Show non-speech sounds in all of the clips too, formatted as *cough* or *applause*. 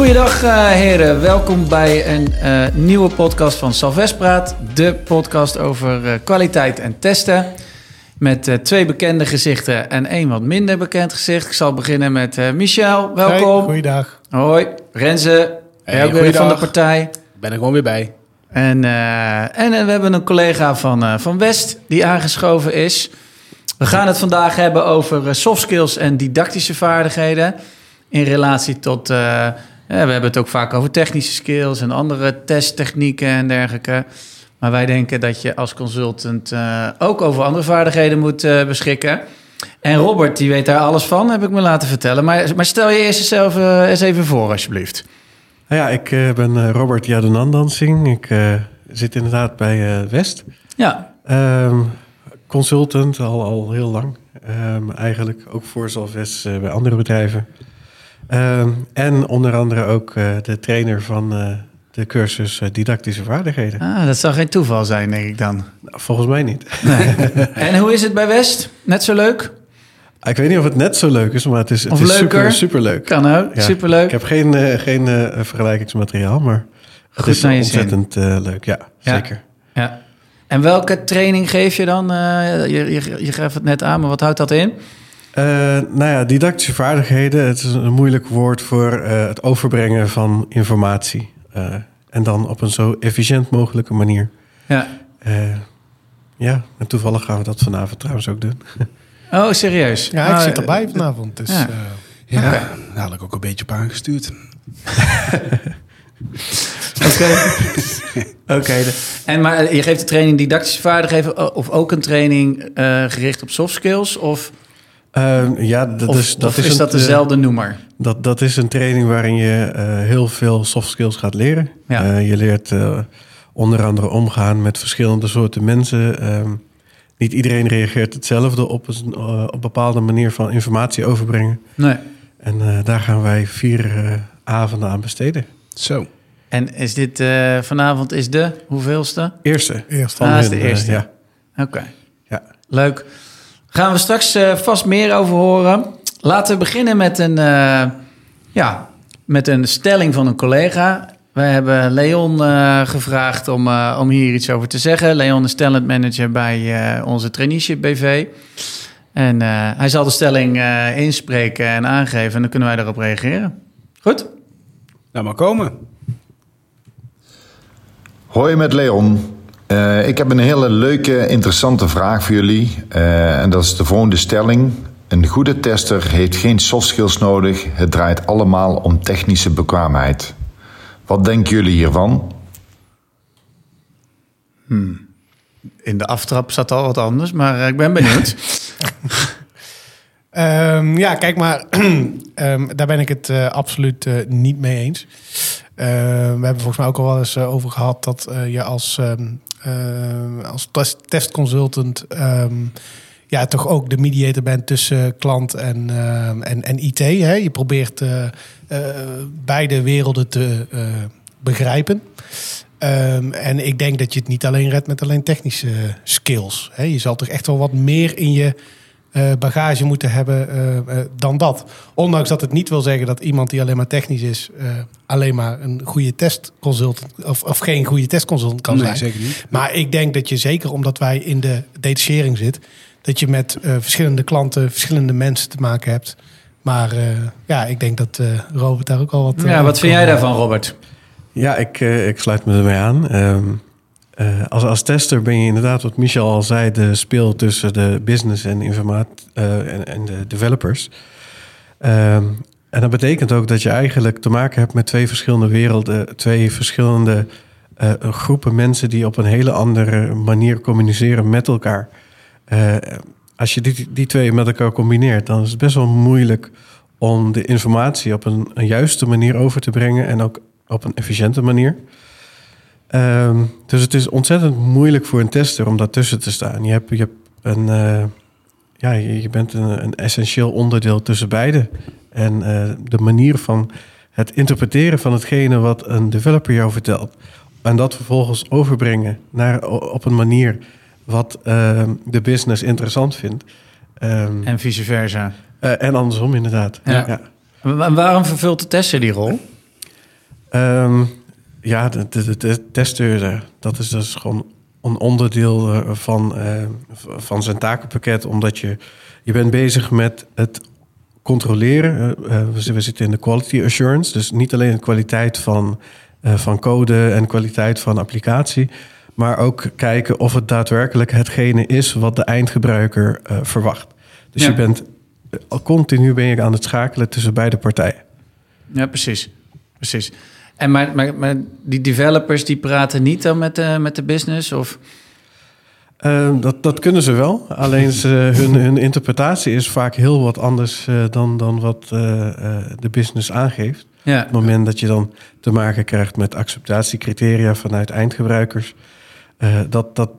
Goedendag uh, heren, welkom bij een uh, nieuwe podcast van Salves Praat. De podcast over uh, kwaliteit en testen. Met twee bekende gezichten en één wat minder bekend gezicht. Ik zal beginnen met Michel, welkom. Hey, goeiedag. Hoi, Renze, hey, ook weer van de partij. Ben er gewoon weer bij. En, en we hebben een collega van, van West die aangeschoven is. We gaan het vandaag hebben over soft skills en didactische vaardigheden in relatie tot we hebben het ook vaak over technische skills en andere testtechnieken en dergelijke. Maar wij denken dat je als consultant uh, ook over andere vaardigheden moet uh, beschikken. En Robert, die weet daar alles van, heb ik me laten vertellen. Maar, maar stel je eerst jezelf uh, eens even voor, alsjeblieft. Nou ja, ik ben Robert Yadunandansing. Ik zit inderdaad bij West. Ja. Um, consultant, al, al heel lang. Um, eigenlijk ook voor Salves bij andere bedrijven. Ehm, en onder andere ook uh, de trainer van uh, de cursus didactische vaardigheden. Ah, dat zou geen toeval zijn, denk ik dan. Nou, volgens mij niet. Nee. *laughs* en hoe is het bij West? Net zo leuk? Ik weet niet of het net zo leuk is, maar het is, het is super, super leuk. Kan ook, ja. super leuk. Ik heb geen, geen vergelijkingsmateriaal, maar het Goed is ontzettend leuk. Ja, ja, zeker. Ja. En welke training geef je dan? je, je, je gaf het net aan, maar wat houdt dat in? Uh, nou ja, didactische vaardigheden. Het is een moeilijk woord voor uh, het overbrengen van informatie. Uh, en dan op een zo efficiënt mogelijke manier. Ja. ja, en toevallig gaan we dat vanavond trouwens ook doen. *laughs* Oh, serieus? Ja, ik zit erbij vanavond. Dus, ja, ja okay. daar had ik ook een beetje op aangestuurd. *laughs* Oké. *laughs* Oké. En maar je geeft de training didactische vaardigheden of ook een training gericht op soft skills? Of Uh, ja, dat of, is, dat is, is dat dezelfde noemer? Dat, dat is een training waarin je uh, heel veel soft skills gaat leren. Ja. Uh, je leert onder andere omgaan met verschillende soorten mensen. Ehm, niet iedereen reageert hetzelfde op een op bepaalde manier van informatie overbrengen. Nee. En daar gaan wij vier avonden aan besteden. Zo. En is dit vanavond is de hoeveelste? Eerste. Eerste. Ah, is de eerste. Ja. Oké. Ja. Leuk. Gaan we straks uh, vast meer over horen. Laten we beginnen met een, uh, ja, met een stelling van een collega. We hebben Leon uh, gevraagd om, om hier iets over te zeggen. Leon is talentmanager bij onze traineeship BV. En hij zal de stelling inspreken en aangeven en dan kunnen wij daarop reageren. Goed? Nou maar komen. Hoi met Leon. Uh, ik heb een hele leuke, interessante vraag voor jullie. Uh, en dat is de volgende stelling. Een goede tester heeft geen soft skills nodig. Het draait allemaal om technische bekwaamheid. Wat denken jullie hiervan? Hmm. In de aftrap zat al wat anders, maar ik ben benieuwd. um, *laughs* ja, kijk maar, um, *clears throat* daar ben ik het uh, absoluut niet mee eens. we hebben volgens mij ook al wel eens over gehad dat je als um, als test, testconsultant um, ja, toch ook de mediator bent tussen klant en, uh, en, en IT. Hè? Je probeert uh, beide werelden te begrijpen. Um, en ik denk dat je het niet alleen redt met alleen technische skills. Hè? Je zal toch echt wel wat meer in je uh, bagage moeten hebben uh, uh, dan dat. Ondanks dat het niet wil zeggen dat iemand die alleen maar technisch is, alleen maar een goede testconsultant of, of geen goede testconsultant kan nee, zijn. Zeker niet. Maar ik denk dat je zeker omdat wij in de detachering zit, dat je met verschillende klanten, verschillende mensen te maken hebt. Maar ja, ik denk dat Robert daar ook al wat. Ja, wat vind jij daarvan, Robert? Ja, ik, ik sluit me ermee aan. Um, uh, als, als tester ben je inderdaad, wat Michel al zei, de speel tussen de business en, informaat, uh, en, de developers. Um, en dat betekent ook dat je eigenlijk te maken hebt met twee verschillende werelden, twee verschillende uh, groepen mensen die op een hele andere manier communiceren met elkaar. als je die, die twee met elkaar combineert, dan is het best wel moeilijk om de informatie op een juiste manier over te brengen en ook op een efficiënte manier. Um, dus het is ontzettend moeilijk voor een tester om daartussen te staan. Je, hebt, je, hebt een, uh, ja, je, bent een, een, essentieel onderdeel tussen beide. En uh, de manier van het interpreteren van hetgene wat een developer jou vertelt. En dat vervolgens overbrengen naar, op een manier wat uh, de business interessant vindt. Um, en vice versa. Uh, en andersom inderdaad. Ja. ja. Waarom vervult de tester die rol? Ehm, ja, de, de, de dat is dus gewoon een onderdeel eh, van, eh, van zijn takenpakket. Omdat je, je bent bezig met het controleren. Eh, we, zi- we zitten in de quality assurance. Dus niet alleen de kwaliteit van, van code en kwaliteit van applicatie. Maar ook kijken of het daadwerkelijk hetgene is wat de eindgebruiker verwacht. Dus Ja. je bent al continu ben je aan het schakelen tussen beide partijen. Ja, precies. Precies. En maar, maar, maar die developers die praten niet dan met de, met de business? Of? Ehm, dat, dat kunnen ze wel. Alleen ze, *laughs* hun, hun interpretatie is vaak heel wat anders eh, dan, dan wat eh, eh, de business aangeeft. Ja, Op het moment dat je dan te maken krijgt met acceptatiecriteria vanuit eindgebruikers, dat, dat,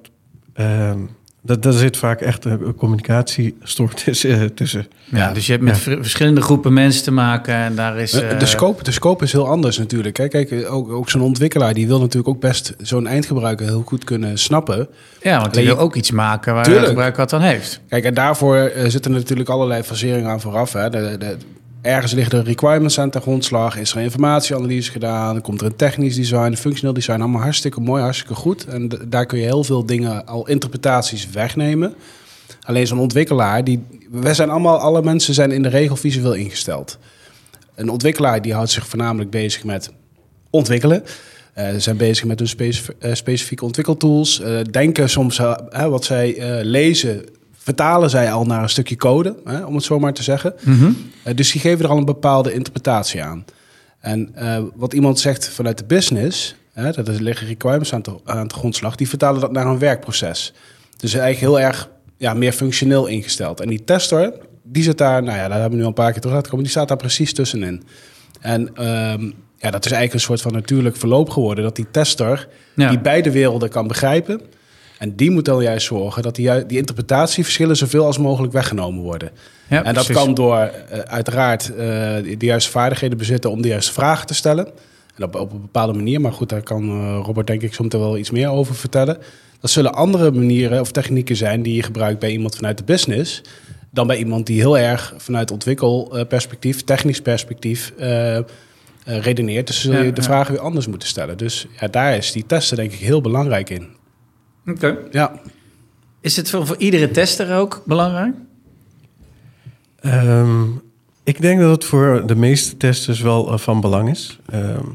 ehm, dat, daar zit vaak echt een communicatiestoornis *laughs* eh, tussen. ja, dus je hebt met Ja. verschillende groepen mensen te maken en daar is... De, eh, de, scope, de scope is heel anders natuurlijk. Hè. Kijk, ook, ook zo'n ontwikkelaar die wil natuurlijk ook best zo'n eindgebruiker heel goed kunnen snappen. Ja, want die wil ook iets maken waar Tuurlijk. de gebruiker wat aan heeft. Kijk, en daarvoor eh, zitten natuurlijk allerlei faseringen aan vooraf. Hè. De, de, ergens liggen de requirements aan ten grondslag. Is er informatieanalyse gedaan? Komt er een technisch design, een functioneel design? Allemaal hartstikke mooi, hartstikke goed. En daar kun je heel veel dingen, al interpretaties wegnemen. Alleen zo'n ontwikkelaar, die, wij zijn allemaal, alle mensen zijn in de regel visueel ingesteld. Een ontwikkelaar die houdt zich voornamelijk bezig met ontwikkelen. Eh, Ze zijn bezig met hun eh, specifieke ontwikkeltools. Eh, denken soms wat zij lezen, vertalen zij al naar een stukje code, hè, om het zo maar te zeggen. Eh, dus die geven er al een bepaalde interpretatie aan. En eh, wat iemand zegt vanuit de business, hè, dat er liggen requirements aan, te, aan de grondslag, die vertalen dat naar een werkproces. Dus eigenlijk heel erg ja, meer functioneel ingesteld. En die tester, die zit daar, nou ja, daar hebben we nu al een paar keer terug laten komen, die staat daar precies tussenin. En ehm, ja, dat is eigenlijk een soort van natuurlijk verloop geworden, dat die tester Ja. die beide werelden kan begrijpen. En die moet dan juist zorgen dat die, die interpretatieverschillen zoveel als mogelijk weggenomen worden. Ja, en dat precies. kan door eh, uiteraard eh, de juiste vaardigheden bezitten om de juiste vragen te stellen. En op, op een bepaalde manier, maar goed, daar kan eh, Robert denk ik zometeen wel iets meer over vertellen. Dat zullen andere manieren of technieken zijn die je gebruikt bij iemand vanuit de business. Dan bij iemand die heel erg vanuit ontwikkelperspectief, technisch perspectief redeneert. Dus zul je Ja, de ja. vragen weer anders moeten stellen. Dus ja, daar is die testen denk ik heel belangrijk in. Oké. Ja. Is het voor, voor iedere tester ook belangrijk? Ehm, ik denk dat het voor de meeste testers wel eh, van belang is. Ehm,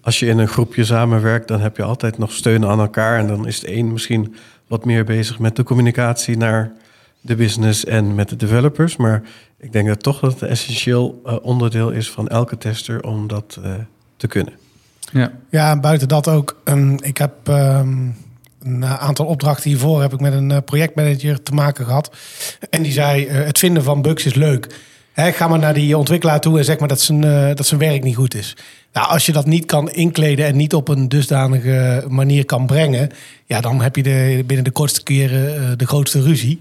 als je in een groepje samenwerkt, dan heb je altijd nog steun aan elkaar. En dan is de een misschien wat meer bezig met de communicatie naar de business en met de developers. Maar ik denk dat toch dat het een essentieel eh, onderdeel is van elke tester om dat eh, te kunnen. Ja. Ja, en buiten dat ook. ehm, ik heb ehm, een aantal opdrachten hiervoor heb ik met een eh, projectmanager te maken gehad. En die zei: eh, het vinden van bugs is leuk. Hè, ga maar naar die ontwikkelaar toe en zeg maar dat zijn, eh, dat zijn werk niet goed is. Nou, als je dat niet kan inkleden en niet op een dusdanige manier kan brengen, ja, dan heb je de, binnen de kortste keren eh, de grootste ruzie.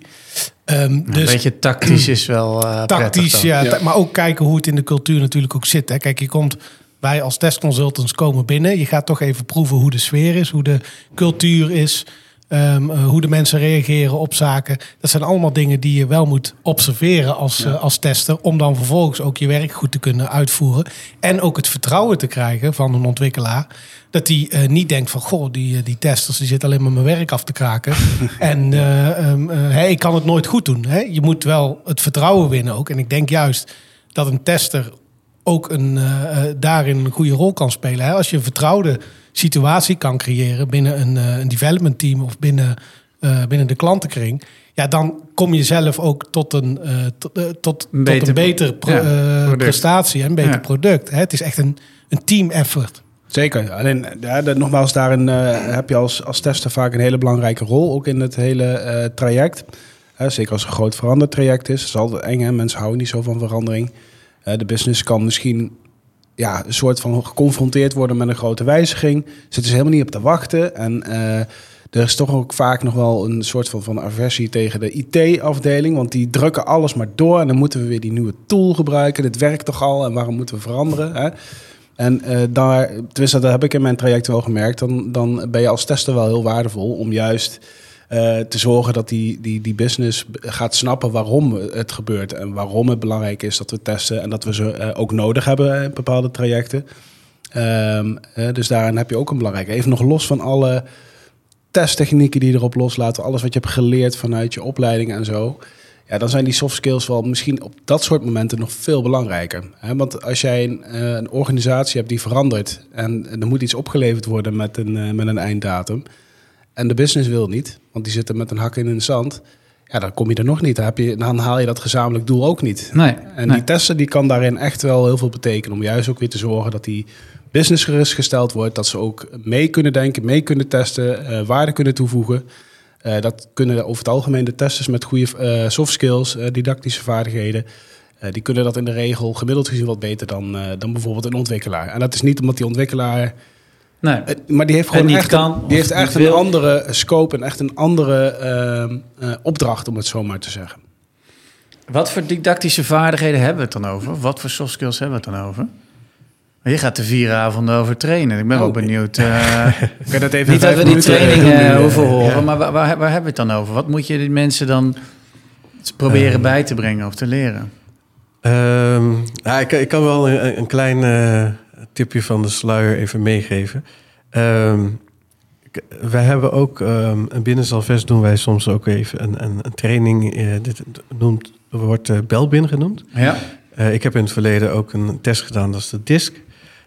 Ehm, Een beetje tactisch is wel eh prettig tactisch, dan. ja, Maar ook kijken hoe het in de cultuur natuurlijk ook zit. Hè. Kijk, je komt, wij als testconsultants komen binnen. Je gaat toch even proeven hoe de sfeer is, hoe de cultuur is. ehm, eh, hoe de mensen reageren op zaken. Dat zijn allemaal dingen die je wel moet observeren als, eh, als tester. Om dan vervolgens ook je werk goed te kunnen uitvoeren. En ook het vertrouwen te krijgen van een ontwikkelaar. Dat die eh, niet denkt van, goh, die, die testers die zitten alleen maar mijn werk af te kraken. *laughs* en hè, ik kan het nooit goed doen. Hè? Je moet wel het vertrouwen winnen ook. En ik denk juist dat een tester ook een, eh, eh, daarin een goede rol kan spelen. Hè? Als je een vertrouwde situatie kan creëren binnen een, eh, een development team of binnen, eh, binnen de klantenkring. Ja, dan kom je zelf ook tot een, eh, tot, tot, Een tot beter een beter pro- ja, eh, product. prestatie en een beter Ja. product. Hè? Het is echt een, een team effort. Zeker. Alleen, ja, dat- nogmaals, daarin eh, heb je als, als tester vaak een hele belangrijke rol, ook in het hele eh, traject. Zeker als het een groot verandertraject is. Dat is altijd eng, hè? mensen houden niet zo van verandering. De business kan misschien ja, een soort van geconfronteerd worden met een grote wijziging. Zitten ze helemaal niet op te wachten. En eh, er is toch ook vaak nog wel een soort van, van aversie tegen de IT-afdeling. Want die drukken alles maar door. En dan moeten we weer die nieuwe tool gebruiken. Dit werkt toch al? En waarom moeten we veranderen? Hè? En eh, daar, tenminste, dat heb ik in mijn traject wel gemerkt. Dan, dan ben je als tester wel heel waardevol om juist eh, te zorgen dat die, die, die business gaat snappen waarom het gebeurt. En waarom het belangrijk is dat we testen. En dat we ze eh, ook nodig hebben in bepaalde trajecten. Ehm, eh, dus daarin heb je ook een belangrijke. Even nog los van alle testtechnieken die erop loslaten, alles wat je hebt geleerd vanuit je opleiding en zo. Ja, dan zijn die soft skills wel misschien op dat soort momenten nog veel belangrijker. Want als jij een, eh, een organisatie hebt die verandert en er moet iets opgeleverd worden met een, met een einddatum. En de business wil niet, want die zitten met een hak in het zand. Ja, dan kom je er nog niet. Dan, heb je, dan haal je dat gezamenlijk doel ook niet. Nee. En nee. die testen die kan daarin echt wel heel veel betekenen. Om juist ook weer te zorgen dat die business gerustgesteld wordt. Dat ze ook mee kunnen denken, mee kunnen testen, eh, waarde kunnen toevoegen. Eh, dat kunnen over het algemeen de testers met goede eh, soft skills, didactische vaardigheden. die kunnen dat in de regel gemiddeld gezien wat beter dan, dan bijvoorbeeld een ontwikkelaar. En dat is niet omdat die ontwikkelaar nee. eh, maar die heeft gewoon niet echt, kan, een, of die heeft niet echt een andere scope en echt een andere ehm, eh, opdracht, om het zo maar te zeggen. Wat voor didactische vaardigheden hebben we het dan over? Wat voor soft skills hebben we het dan over? Je gaat er vier avonden over trainen. Ik ben wel Oh. benieuwd. *laughs* eh, Kan dat even niet dat we die training hoeven horen, ja. maar waar, waar, waar hebben we het dan over? Wat moet je die mensen dan proberen Ehm. bij te brengen of te leren? Ehm, ja, ik, ik kan wel een, een klein eh, tipje van de sluier even meegeven. Ehm, wij hebben ook ehm, binnen Salvest doen wij soms ook even een, een, een training. eh, dit noemt, wordt eh Belbin genoemd. Ja. Eh, ik heb in het verleden ook een test gedaan, dat is de DISC.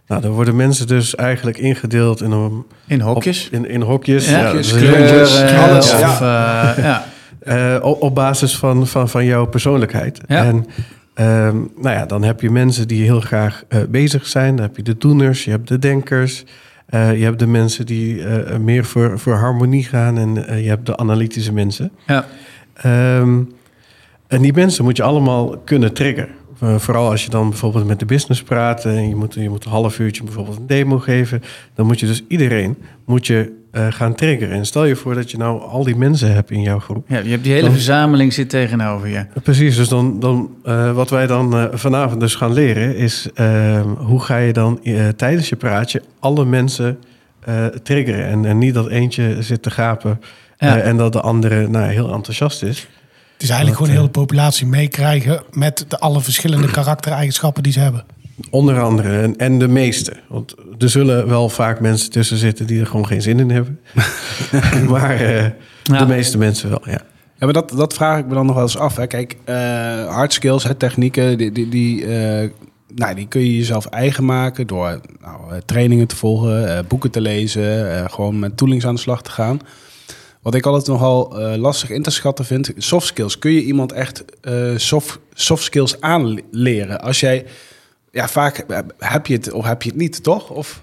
Nou, daar worden mensen dus eigenlijk ingedeeld in, een, In hokjes. op- in, in hokjes. Ja, Kleuren, alles, of, ja. op basis van, van, van jouw persoonlijkheid. Ja. En ehm, nou ja, dan heb je mensen die heel graag eh, bezig zijn. Dan heb je de doeners, je hebt de denkers. eh, je hebt de mensen die eh, meer voor, voor harmonie gaan. En je hebt de analytische mensen. Ja. Ehm, en die mensen moet je allemaal kunnen triggeren. Eh, vooral als je dan bijvoorbeeld met de business praat en je moet, je moet een half uurtje bijvoorbeeld een demo geven, dan moet je dus iedereen moet je, eh, gaan triggeren. En stel je voor dat je nou al die mensen hebt in jouw groep. ja, je hebt die hele Dan- verzameling zit tegenover je. Precies, dus dan, dan eh, wat wij dan eh, vanavond dus gaan leren is ehm, hoe ga je dan eh, tijdens je praatje alle mensen eh, triggeren. En, en niet dat eentje zit te gapen Ja. eh, en dat de andere nou, heel enthousiast is. Het is eigenlijk Dat, gewoon heel de populatie meekrijgen met de alle verschillende karaktereigenschappen die ze hebben. Onder andere en, en de meeste. Want er zullen wel vaak mensen tussen zitten die er gewoon geen zin in hebben. *laughs* *laughs* maar eh, Ja. de meeste mensen wel, ja. Ja, maar dat, dat vraag ik me dan nog wel eens af. Hè. Kijk, eh, hard skills, hè, technieken, die, die, die, eh, nou, die kun je jezelf eigen maken door nou, eh, trainingen te volgen, eh, boeken te lezen, eh, gewoon met toolings aan de slag te gaan. Wat ik altijd nogal eh, lastig in te schatten vind, soft skills. Kun je iemand echt eh, soft, soft skills aanleren? Als jij, ja, vaak eh, heb je het of heb je het niet, toch? Of,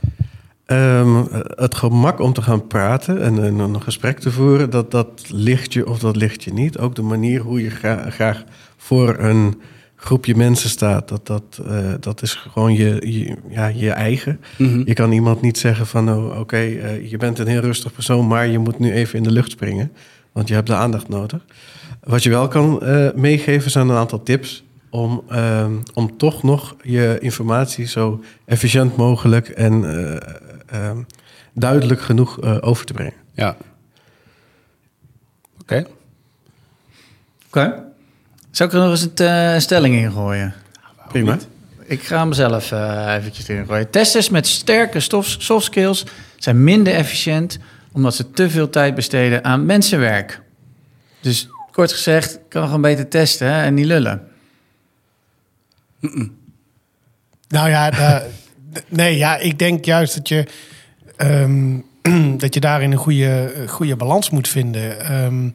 Ehm, het gemak om te gaan praten en, en een gesprek te voeren, dat, dat ligt je of dat ligt je niet. Ook de manier hoe je gra- graag voor een groepje mensen staat, dat, dat, eh, dat is gewoon je, je, ja, je eigen. Je kan iemand niet zeggen van, oh, oké, eh, je bent een heel rustig persoon, maar je moet nu even in de lucht springen, want je hebt de aandacht nodig. Wat je wel kan eh, meegeven zijn een aantal tips om, ehm, om toch nog je informatie zo efficiënt mogelijk en eh, ehm, duidelijk genoeg eh, over te brengen. ja. Oké. Oké. Zou ik er nog eens een, eh, stelling in gooien? Prima. Ik ga hem zelf eh eventjes ingooien. Testers met sterke stof- soft skills zijn minder efficiënt... omdat ze te veel tijd besteden aan mensenwerk. Dus kort gezegd, kan gewoon beter testen hè, en niet lullen. Nou ja, da- d- nee, ja, ik denk juist dat je, ehm, *clears throat* dat je daarin een goede, goede balans moet vinden. Ehm,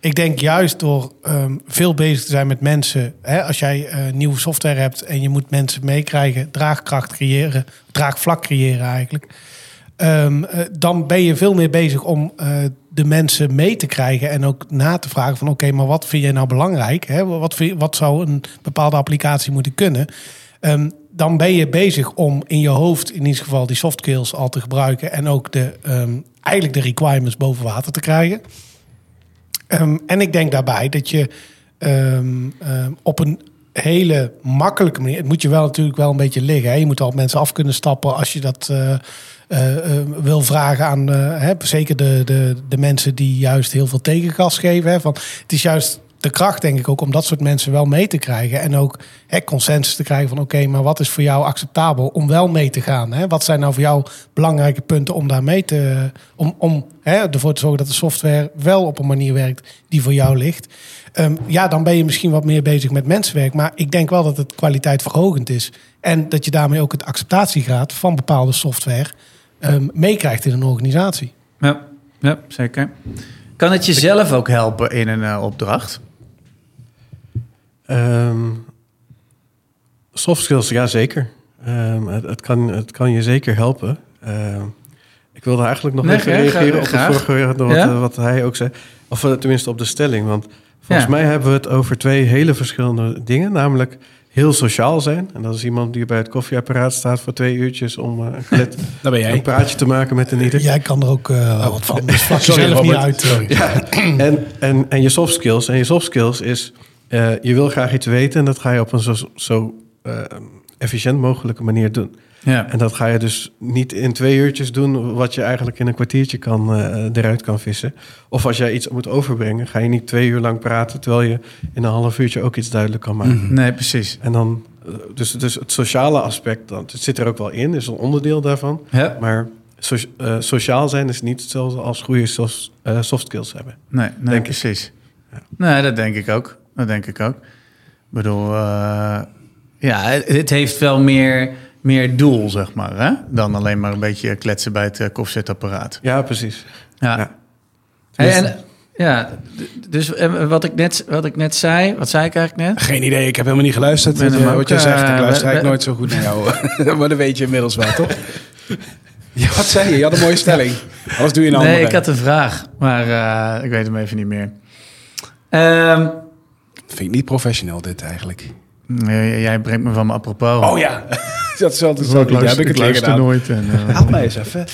ik denk juist door ehm, veel bezig te zijn met mensen. Hè, als jij eh, nieuwe software hebt en je moet mensen meekrijgen, draagkracht creëren, draagvlak creëren eigenlijk. Ehm, eh, dan ben je veel meer bezig om eh, de mensen mee te krijgen en ook na te vragen van oké, maar wat vind jij nou belangrijk? Hè? Wat, wat zou een bepaalde applicatie moeten kunnen? Ehm, dan ben je bezig om in je hoofd in ieder geval die soft skills al te gebruiken en ook de, eigenlijk de requirements boven water te krijgen. Ehm, en ik denk daarbij dat je ehm, ehm, op een hele makkelijke manier. Het moet je wel natuurlijk wel een beetje liggen. Hè? Je moet al mensen af kunnen stappen als je dat eh, eh, eh, wil vragen aan. hè? Zeker de, de, de mensen die juist heel veel tegengas geven. Hè? Van, het is juist de kracht, denk ik, ook om dat soort mensen wel mee te krijgen. En ook hè, consensus te krijgen van oké, maar wat is voor jou acceptabel om wel mee te gaan? Hè? Wat zijn nou voor jou belangrijke punten om daar mee te. om, om hè, ervoor te zorgen dat de software wel op een manier werkt die voor jou ligt. Ehm, ja, dan ben je misschien wat meer bezig met mensenwerk. Maar ik denk wel dat het kwaliteit verhogend is. En dat je daarmee ook het acceptatiegraad van bepaalde software ehm, meekrijgt in een organisatie. Ja, ja, zeker. Kan het jezelf ook helpen in een eh, opdracht? Ehm, soft skills, ja zeker. Ehm, het, het, kan, het kan je zeker helpen. Ehm, ik wilde eigenlijk nog Nee, even ja, reageren graag. op het vorige wat, Ja? eh, wat hij ook zei. Of eh, tenminste op de stelling. Want volgens Ja. mij hebben we het over twee hele verschillende dingen. Namelijk heel sociaal zijn. En dat is iemand die bij het koffieapparaat staat voor twee uurtjes om eh, een, klet- *laughs* Daar ben een jij. praatje te maken met een ieder. Jij kan er ook eh, wel wat van. Dus vlak *laughs* jezelf niet uit. eh. Sorry. *clears throat* En, en, en je soft skills. En je soft skills is, eh, je wil graag iets weten en dat ga je op een zo, zo eh, efficiënt mogelijke manier doen. Ja. En dat ga je dus niet in twee uurtjes doen, wat je eigenlijk in een kwartiertje kan, eh, eruit kan vissen. Of als jij iets moet overbrengen, ga je niet twee uur lang praten, terwijl je in een half uurtje ook iets duidelijk kan maken. Nee, precies. En dan, dus, dus het sociale aspect, dat zit er ook wel in, is een onderdeel daarvan. Ja. Maar so- sociaal zijn is niet hetzelfde als goede soft, soft skills hebben. Nee, nee precies. Nee, dat denk ik ook. Dat denk ik ook. Ik bedoel, eh, ja, het, heeft wel meer, meer doel, zeg maar, hè? dan alleen maar een beetje kletsen bij het eh, koffiezetapparaat. Ja, precies. Ja. Ja. Hey, en, ja, dus eh, wat ik, net, wat ik net zei, wat zei ik eigenlijk net? Geen idee, ik heb helemaal niet geluisterd. Ben Wat, hem je- wat zegt, ik luister eigenlijk nooit zo goed naar jou. *laughs* maar dat weet je inmiddels wel, toch? ja, wat zei je? Je had een mooie stelling. Anders doe je een andere. Nee, ik had een vraag, maar ik weet hem even niet meer. Ehm, Vind ik niet professioneel dit eigenlijk. nee, jij brengt me van me apropos. Oh ja, *laughs* dat is altijd zo. Heb ik het gedaan. nooit. En, eh, Help mij eens even.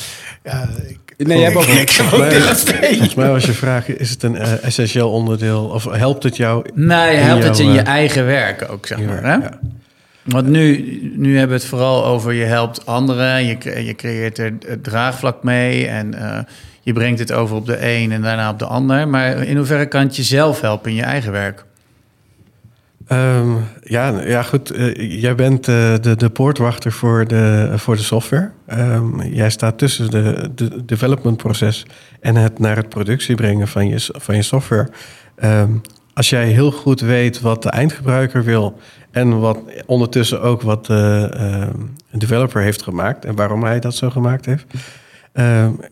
Ja, ik, Nee, jij hebt ook niks. Volgens mij, volgens mij was je *laughs* vraag, is het een eh, essentieel onderdeel of helpt het jou? Nee, helpt het in je eh, eigen werk ook, zeg maar. werk, Hè? ja. Want nu, nu hebben we het vooral over je helpt anderen, je, je creëert er het draagvlak mee en eh, je brengt het over op de een en daarna op de ander. Maar in hoeverre kan het jezelf helpen in je eigen werk? Ehm, ja, ja, goed. eh, jij bent eh, de, de poortwachter voor de, voor de software. Ehm, jij staat tussen de, de developmentproces en het naar het productie brengen van je, van je software. Ehm, als jij heel goed weet wat de eindgebruiker wil en wat ondertussen ook wat de ehm, developer heeft gemaakt en waarom hij dat zo gemaakt heeft.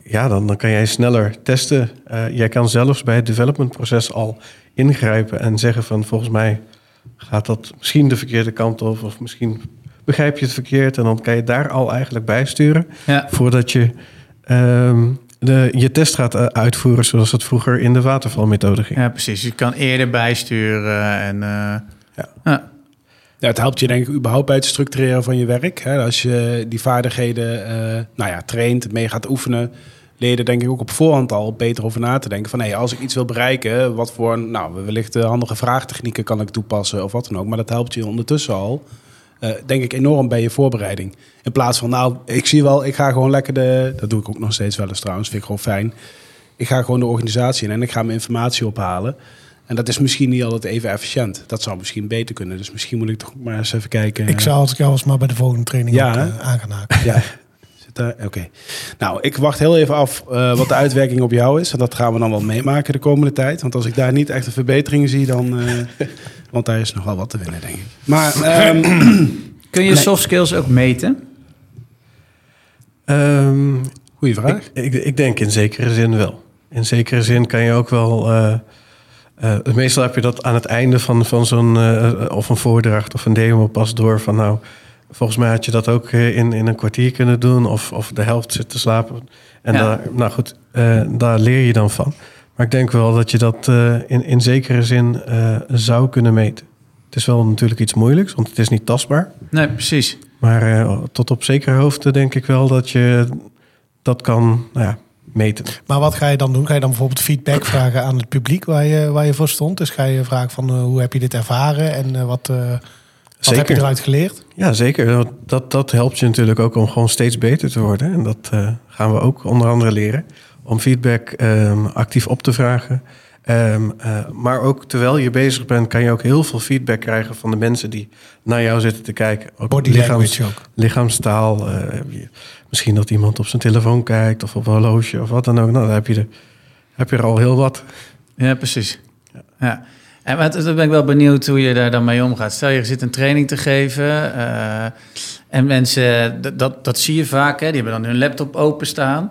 ja, dan, dan kan jij sneller testen. Eh, jij kan zelfs bij het developmentproces al ingrijpen en zeggen van volgens mij gaat dat misschien de verkeerde kant op of misschien begrijp je het verkeerd en dan kan je daar al eigenlijk bij sturen Ja, voordat je ehm, de, je test gaat eh, uitvoeren zoals het vroeger in de watervalmethode ging. ja precies. Je kan eerder bijsturen en... eh, Ja. ja. Ja, het helpt je denk ik überhaupt bij het structureren van je werk. Hè? Als je die vaardigheden eh, nou ja, traint, mee gaat oefenen, denk ik ook op voorhand al beter over na te denken. Van hey, als ik iets wil bereiken, wat voor nou, wellicht eh, handige vraagtechnieken kan ik toepassen of wat dan ook. Maar dat helpt je ondertussen al, eh, denk ik, enorm bij je voorbereiding. In plaats van, nou, ik zie wel, ik ga gewoon lekker de, dat doe ik ook nog steeds wel eens trouwens, vind ik gewoon fijn. Ik ga gewoon de organisatie in en ik ga mijn informatie ophalen. En dat is misschien niet altijd even efficiënt. Dat zou misschien beter kunnen. Dus misschien moet ik toch maar eens even kijken. ik zou als ik jou was maar bij de volgende training Ja, ook, eh, aan gaan haken. Ja. *laughs* Oké. Nou, ik wacht heel even af eh, wat de uitwerking op jou is. En dat gaan we dan wel meemaken de komende tijd. Want als ik daar niet echt een verbetering zie, dan... eh, want daar is nog wel wat te winnen, denk ik. Maar *clears throat* ehm, Kun je Nee. soft skills ook meten? Ehm, goeie vraag. ik, ik, ik denk in zekere zin wel. In zekere zin kan je ook wel. eh, eh, meestal heb je dat aan het einde van, van zo'n. eh, of een voordracht of een demo pas door van nou. Volgens mij had je dat ook eh, in, in een kwartier kunnen doen. Of, of de helft zit te slapen. En Ja. daar, nou goed, eh, daar leer je dan van. Maar ik denk wel dat je dat eh, in, in zekere zin eh, zou kunnen meten. Het is wel natuurlijk iets moeilijks, want het is niet tastbaar. Nee, precies. Maar eh, tot op zekere hoogte denk ik wel dat je dat kan nou ja, meten. Maar wat ga je dan doen? Ga je dan bijvoorbeeld feedback *clears throat* vragen aan het publiek waar je, waar je voor stond? Dus ga je vragen van hoe heb je dit ervaren en eh, wat, wat heb je eruit geleerd? Ja, zeker. Dat, dat, helpt je natuurlijk ook om gewoon steeds beter te worden. En dat eh, gaan we ook onder andere leren. Om feedback ehm, actief op te vragen. Ehm, eh, maar ook terwijl je bezig bent, kan je ook heel veel feedback krijgen van de mensen die naar jou zitten te kijken. Ook Body lichaams- language ook. lichaamstaal. eh, misschien dat iemand op zijn telefoon kijkt of op een horloge of wat dan ook. Nou, dan heb je er, heb je er al heel wat. Ja, precies. Ja. En wat, dan ben ik wel benieuwd hoe je daar dan mee omgaat. Stel je zit een training te geven eh, en mensen, dat, dat, dat zie je vaak, hè, die hebben dan hun laptop openstaan.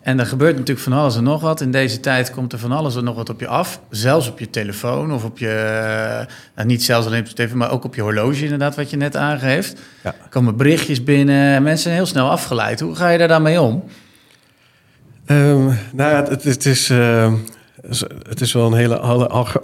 En er gebeurt natuurlijk van alles en nog wat. In deze tijd komt er van alles en nog wat op je af. Zelfs op je telefoon of op je, eh, nou, niet zelfs alleen op je telefoon, maar ook op je horloge inderdaad, wat je net aangeeft. Ja. Er komen berichtjes binnen en mensen zijn heel snel afgeleid. Hoe ga je daar dan mee om? Ehm, nou, ja, het, het, is, ehm, het is wel een hele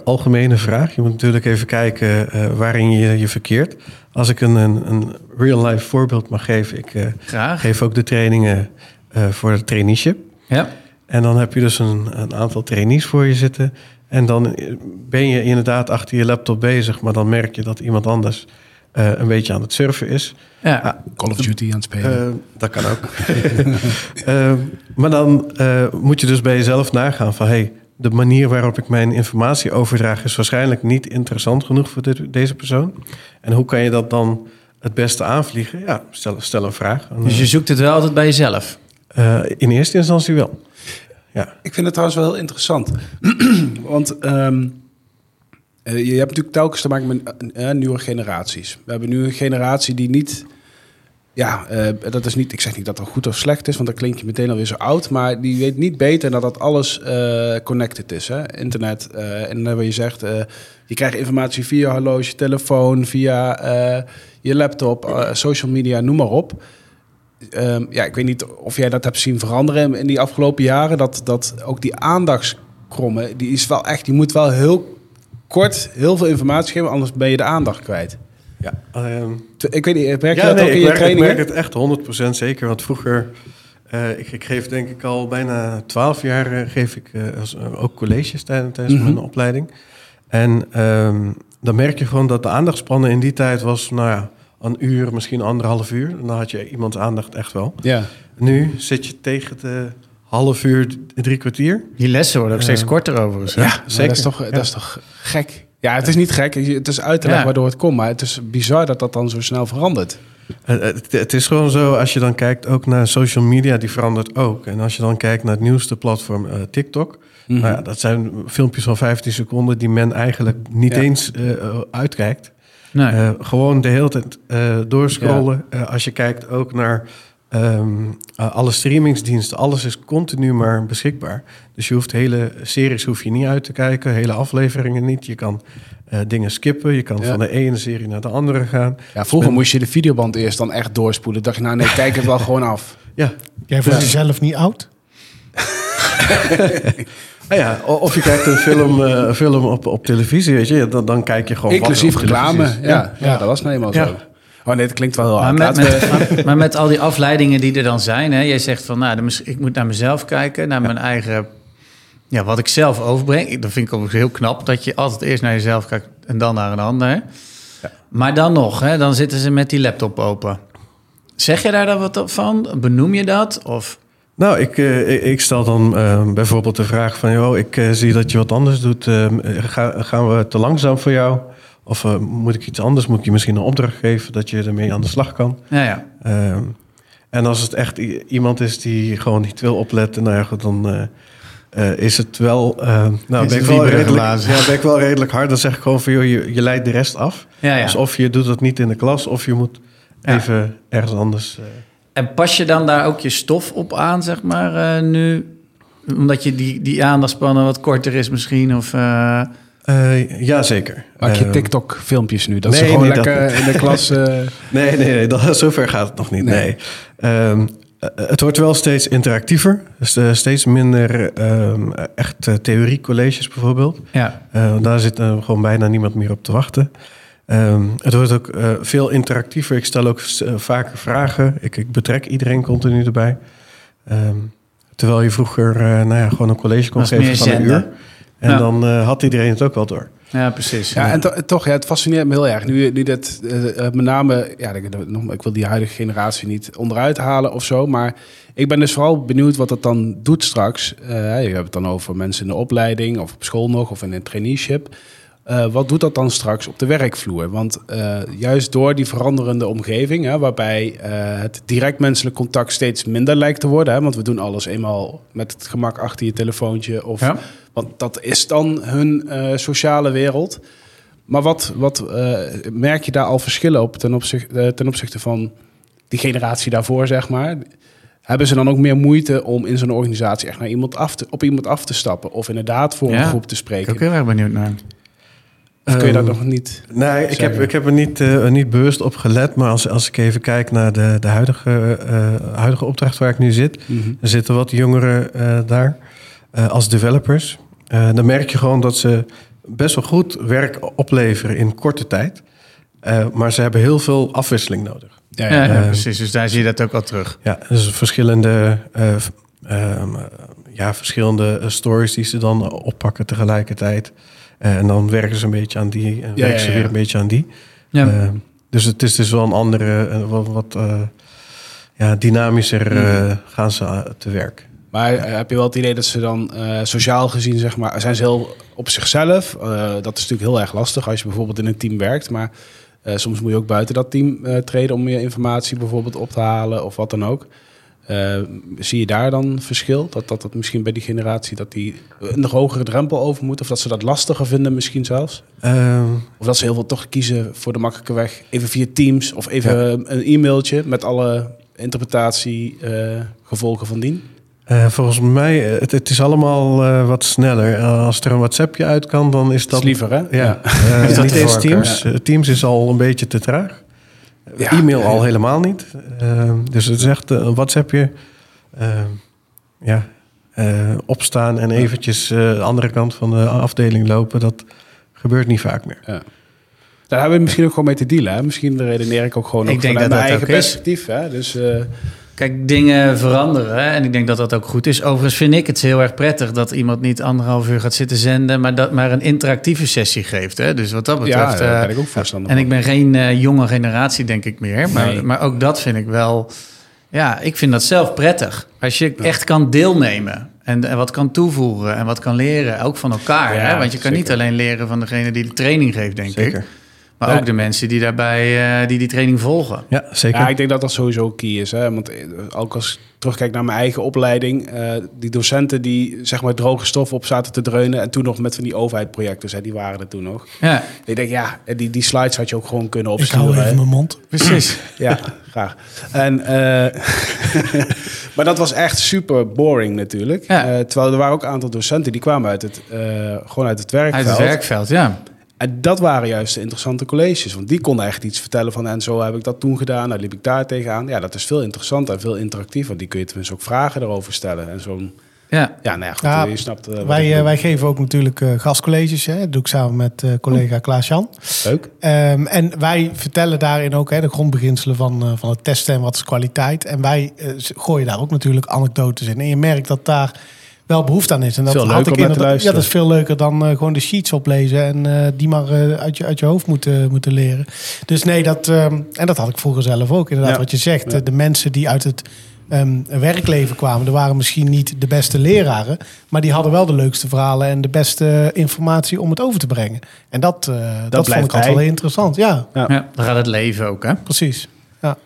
algemene vraag. Je moet natuurlijk even kijken eh, waarin je je verkeert. Als ik een, een, een real-life voorbeeld mag geven. Ik eh, Graag. geef ook de trainingen eh, voor het traineeship. Ja. En dan heb je dus een, een aantal trainees voor je zitten. En dan ben je inderdaad achter je laptop bezig, maar dan merk je dat iemand anders eh, een beetje aan het surfen is. Ja. Call of Duty aan het spelen. Dat kan ook. *laughs* Maar dan eh, moet je dus bij jezelf nagaan van... hey, de manier waarop ik mijn informatie overdraag... is waarschijnlijk niet interessant genoeg voor dit- deze persoon. En hoe kan je dat dan het beste aanvliegen? Ja, stel, stel een vraag. Dus je zoekt het wel altijd bij jezelf. eh, in eerste instantie wel. Ja. Ik vind het trouwens wel heel interessant. *clears throat* Want ehm, eh, je hebt natuurlijk telkens te maken met eh, nieuwe generaties. We hebben nu een generatie die niet... Ja, eh, dat is niet, ik zeg niet dat het goed of slecht is, want dan klink je meteen alweer zo oud. Maar die weet niet beter dat dat alles eh, connected is. Hè? Internet. eh, en wat je zegt, je krijgt informatie via horloge, telefoon, via je laptop, social media, noem maar op. Ehm, ja, ik weet niet of jij dat hebt zien veranderen in die afgelopen jaren. Dat, dat ook die aandachtskromme, die is wel echt, die moet wel heel kort heel veel informatie geven, anders ben je de aandacht kwijt. Ja ehm, Ik weet niet, merk je ja, dat nee, ook in ik je merk, ik merk het echt 100% zeker. Want vroeger, eh, ik, ik geef denk ik al bijna 12 jaar eh, geef ik eh, als, eh, ook colleges tijdens, tijdens Mhm. mijn opleiding. En ehm, dan merk je gewoon dat de aandachtspannen in die tijd was, nou ja, een uur, misschien anderhalf uur. En dan had je iemands aandacht echt wel. Ja. Nu zit je tegen de half uur, drie kwartier. Die lessen worden ook steeds Eh, korter overigens. Ja, zeker. Dat is, toch, Ja. dat is toch gek? Ja, het is niet gek. Het is uit te leggen Ja. waardoor het komt. Maar het is bizar dat dat dan zo snel verandert. Eh, Het, het is gewoon zo, als je dan kijkt ook naar social media, die verandert ook. En als je dan kijkt naar het nieuwste platform eh, TikTok, Mhm. nou ja, dat zijn filmpjes van 15 seconden die men eigenlijk niet Ja. eens eh, uitkijkt. Nee. Eh, gewoon de hele tijd eh, doorscrollen. Eh, als je kijkt ook naar ehm, eh, alle streamingsdiensten, alles is continu maar beschikbaar. Dus je hoeft hele series hoef je niet uit te kijken, hele afleveringen niet. Je kan eh, dingen skippen, je kan Ja. van de ene serie naar de andere gaan. Ja, vroeger Ben- moest je de videoband eerst dan echt doorspoelen. dacht je, nou nee, kijk het wel gewoon af. Ja, Jij voelt Ja. jezelf niet oud? Nou *laughs* ja, of je kijkt een film, eh, film op, op televisie, weet je, dan, dan kijk je gewoon. Inclusief reclame. Ja, ja. dat was nou eenmaal Ja. zo. Oh nee, dat klinkt wel heel Maar hard. met, met, maar, maar met al die afleidingen die er dan zijn, hè, jij zegt van, nou, ik moet naar mezelf kijken, naar mijn eigen, ja, wat ik zelf overbreng. Dat vind ik ook heel knap dat je altijd eerst naar jezelf kijkt en dan naar een ander. Maar dan nog, hè, dan zitten ze met die laptop open. Zeg je daar dan wat van? Benoem je dat? Of Nou, ik, eh, ik- ik stel dan eh, bijvoorbeeld de vraag van... joh, ik eh, zie dat je wat anders doet. Ga, gaan we te langzaam voor jou? Of eh, moet ik iets anders? Moet ik je misschien een opdracht geven... dat je ermee aan de slag kan? ja, ja. Ehm, en als het echt iemand is die gewoon niet wil opletten... nou ja, goed, dan eh, eh, is het wel... nou, ben het ik, wel redelijk, ja, ben ik wel redelijk hard. Dan zeg ik gewoon van... joh, je, je leidt de rest af. ja, ja. Dus of je doet het niet in de klas... of je moet Ja. even ergens anders... eh, En pas je dan daar ook je stof op aan, zeg maar, eh, nu? Omdat je die, die aandachtspannen wat korter is misschien? Of, eh, eh, ja, zeker. Maak je Ehm, TikTok-filmpjes nu? Dat nee, ze gewoon nee, lekker in de klas... *laughs* eh, Nee, nee, nee dat, *laughs* zover gaat het nog niet. Nee. Nee. Ehm, eh, het wordt wel steeds interactiever. Dus eh, steeds minder ehm, echt eh, theoriecolleges bijvoorbeeld. ja. Eh, daar zit eh, gewoon bijna niemand meer op te wachten. Ehm, het wordt ook eh, veel interactiever. Ik stel ook eh, vaker vragen. Ik, ik betrek iedereen continu erbij. Terwijl je vroeger eh, nou ja, gewoon een college kon geven van een uur. En Ja. dan eh, had iedereen het ook wel door. Ja, precies. Ja, en to- toch, ja, het fascineert me heel erg. Nu, nu dat, eh, eh, met name, ja, ik, nog- ik wil die huidige generatie niet onderuit halen of zo. Maar ik ben dus vooral benieuwd wat dat dan doet straks. Eh, je hebt het dan over mensen in de opleiding of op school nog of in een traineeship. Eh, wat doet dat dan straks op de werkvloer? Want eh, juist door die veranderende omgeving, hè, waarbij eh, het direct menselijk contact steeds minder lijkt te worden. Hè, want we doen alles eenmaal met het gemak achter je telefoontje. Of, Ja. Want dat is dan hun sociale wereld. Maar wat, wat merk je daar al verschillen op ten opzichte, ten opzichte van die generatie daarvoor, zeg maar? Hebben ze dan ook meer moeite om in zo'n organisatie echt naar iemand af te, op iemand af te stappen? Of inderdaad voor Ja, een groep te Ik spreken? ben ook heel erg benieuwd naar. Of kun je dat Ehm, nog niet? Nee, ik heb, ik heb er niet, eh, niet bewust op gelet. Maar als, als ik even kijk naar de, de huidige, eh, huidige opdracht waar ik nu zit. Mhm. Er zitten wat jongeren eh, daar eh, als developers. Eh, dan merk je gewoon dat ze best wel goed werk opleveren in korte tijd. Eh, maar ze hebben heel veel afwisseling nodig. Ja, Ja, ja. ja, eh, precies. Dus daar zie je dat ook wel terug. Ja, dus verschillende, eh, ehm, eh, ja, verschillende stories die ze dan oppakken tegelijkertijd. Eh, en dan werken ze een beetje aan die en Ja, werken ze weer een beetje aan die. Ja. Eh, dus het is dus wel een andere, eh, wat, wat eh, ja, dynamischer Mm. eh, gaan ze eh, te werk. Maar eh, heb je wel het idee dat ze dan eh, sociaal gezien, zeg maar, zijn ze heel op zichzelf? Eh, dat is natuurlijk heel erg lastig als je bijvoorbeeld in een team werkt. Maar eh, soms moet je ook buiten dat team eh, treden om meer informatie bijvoorbeeld op te halen of wat dan ook. Eh, zie je daar dan verschil? Dat, dat dat misschien bij die generatie dat die een nog hogere drempel over moet? Of dat ze dat lastiger vinden misschien zels? Ehm, Of dat ze heel veel toch kiezen voor de makkelijke weg. Even via Teams of even een e-mailtje met alle interpretatie eh, gevolgen van dien. eh, volgens mij, het, het is allemaal eh, wat sneller. Als er een WhatsAppje uit kan, dan is Dat is liever, hè? Ja, Is dat niet eens? Teams. Eh, Teams is al een beetje te traag. Ja. E-mail al helemaal niet. Eh, dus het is echt eh, een WhatsAppje. eh, ja, eh, opstaan en eventjes eh, de andere kant van de afdeling lopen. Dat gebeurt niet vaak meer. Ja. Daar hebben we misschien ook gewoon mee te dealen. Hè? Misschien redeneer ik ook gewoon Ik ook denk vanuit dat mijn dat eigen perspectief. Hè? Dus eh, Kijk, dingen veranderen hè, en ik denk dat dat ook goed is. Overigens vind ik het heel erg prettig dat iemand niet anderhalf uur gaat zitten zenden, maar, dat, maar een interactieve sessie geeft. Hè? Dus wat dat ja, betreft. daar eh, ben ik ook voorstander en ik ben geen eh, jonge generatie, denk ik meer. Maar, Nee. maar ook dat vind ik wel. Ja, ik vind dat zelf prettig. Als je echt kan deelnemen en, en wat kan toevoegen en wat kan leren, ook van elkaar. Ja, hè? Want je kan niet alleen leren van degene die de training geeft, denk Zeker. ik. Maar Ja. ook de mensen die daarbij eh, die die training volgen. Ja, zeker. Ja, ik denk dat dat sowieso key is. Hè? Want eh, ook als ik terugkijk naar mijn eigen opleiding... eh, die docenten die zeg maar droge stof op zaten te dreunen... en toen nog met van die overheidprojecten, hè, die waren er toen nog. Ja, Ik denk, ja, die, die slides had je ook gewoon kunnen Ik opsturen. hou hè. even mijn mond. precies. *laughs* Ja, graag. En, eh, *laughs* maar dat was echt super boring natuurlijk. Ja. Eh, terwijl er waren ook een aantal docenten die kwamen uit het, eh, gewoon uit het werkveld. Uit het werkveld, ja. En dat waren juist de interessante colleges. Want die konden echt iets vertellen van... en zo heb ik dat toen gedaan, daar liep ik daar tegenaan. Ja, dat is veel interessanter en veel interactiever. Die kun je tenminste ook vragen erover stellen. En zo'n... Ja, Ja, nou ja, goed, Ja, je snapt... eh, Wij, eh, wij geven ook natuurlijk eh, gastcolleges. Hè. Dat doe ik samen met collega Klaas-Jan. Leuk. Ehm, en wij vertellen daarin ook hè, de grondbeginselen van, van het testen en wat is kwaliteit. En wij gooien daar ook natuurlijk anekdotes in. En je merkt dat daar wel behoefte aan is. En dat Veel had ik inderdaad- Ja, dat is veel leuker dan eh, gewoon de sheets oplezen en eh, die maar eh, uit, je, uit je hoofd moeten, moeten leren. Dus nee, dat, ehm, en dat had ik vroeger zelf ook. Inderdaad, Ja. wat je zegt. Ja. De mensen die uit het ehm, werkleven kwamen, er waren misschien niet de beste leraren, maar die hadden wel de leukste verhalen en de beste informatie om het over te brengen. En dat, eh, dat, vond ik altijd wel interessant. Ja, Ja. ja, dan gaat het leven ook, hè? precies. Ja.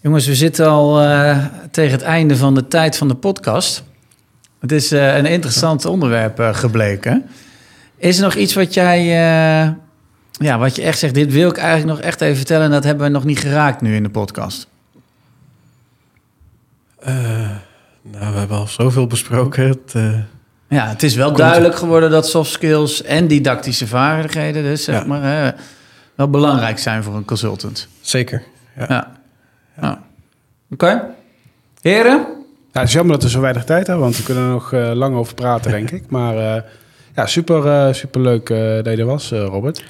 Jongens, we zitten al eh, tegen het einde van de tijd van de podcast. Het is eh, een interessant onderwerp eh, gebleken. Is er nog iets wat jij, eh, ja, wat je echt zegt, dit wil ik eigenlijk nog echt even vertellen en dat hebben we nog niet geraakt nu in de podcast? Nou, we hebben al zoveel besproken. Het, Ja, het is wel duidelijk geworden dat soft skills en didactische vaardigheden dus, zeg Ja. maar, wel belangrijk zijn voor een consultant. zeker. Ja. Ja. ja. Oké. Heren? Ja, het is jammer dat we zo weinig tijd hebben, want we kunnen er nog eh, lang over praten, denk ik. *laughs* Maar eh, ja, super, eh, super leuk eh, dat je er was, eh, Robert.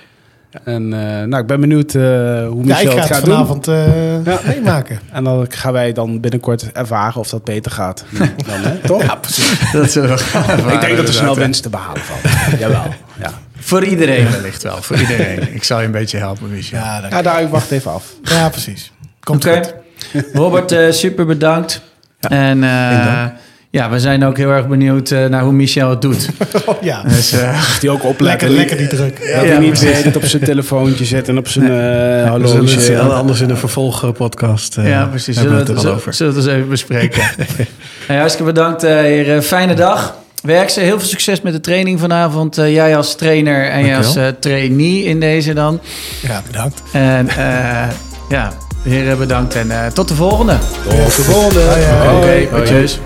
En eh, nou, ik ben benieuwd eh, hoe Ja, ik Michel ga het het gaat doen. vanavond eh, meemaken. En dan gaan wij dan binnenkort ervaren of dat beter gaat. Dan, *laughs* hè? Toch? Ja, precies. Dat zullen we gaan Ik denk dat er snel winst te behalen valt. *laughs* Jawel. Ja. Voor iedereen wellicht wel, voor iedereen. Ik zal je een beetje helpen, Michel. Ja, Ja, daar, ik wacht even af. ja, precies. Komt Oké. goed. Robert, eh, super bedankt. En eh, ja, we zijn ook heel erg benieuwd eh, naar hoe Michel het doet. *laughs* Oh, ja. Dus, eh, die ook opletten. Lekker, lekker die druk. Dat Ja, hij niet precies. weet het op zijn telefoontje zet en op zijn eh We horloge. anders in een vervolgpodcast. eh, ja, precies. Hebben Zullen we het er wel zullen, over. zullen we het eens even bespreken. *laughs* hey, hartstikke bedankt, eh heren. Fijne dag. Werk ze. Heel veel succes met de training vanavond. Eh, jij als trainer en jij als eh, trainee in deze dan. Ja, bedankt. En eh, ja, heren bedankt en eh, tot de volgende. Tot de volgende. Oké, tjus.